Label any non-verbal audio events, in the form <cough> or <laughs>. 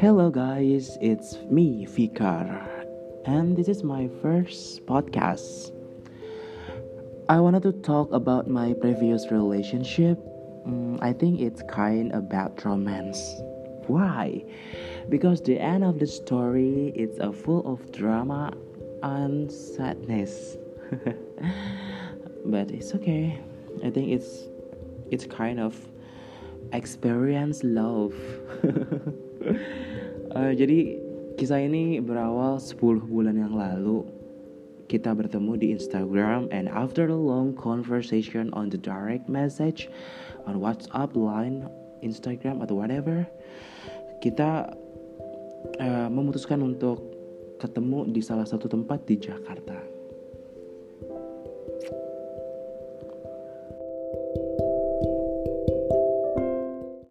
Hello, guys, it's me, Fikar, and this is my first podcast. I wanted to talk about my previous relationship. Mm, I think it's kind about romance. Why? Because the end of the story is a full of drama and sadness. <laughs> but it's okay. I think it's it's kind of experience love. <laughs> uh, jadi kisah ini berawal 10 bulan yang lalu kita bertemu di Instagram and after a long conversation on the direct message on WhatsApp line Instagram atau whatever kita uh, memutuskan untuk ketemu di salah satu tempat di Jakarta. thank you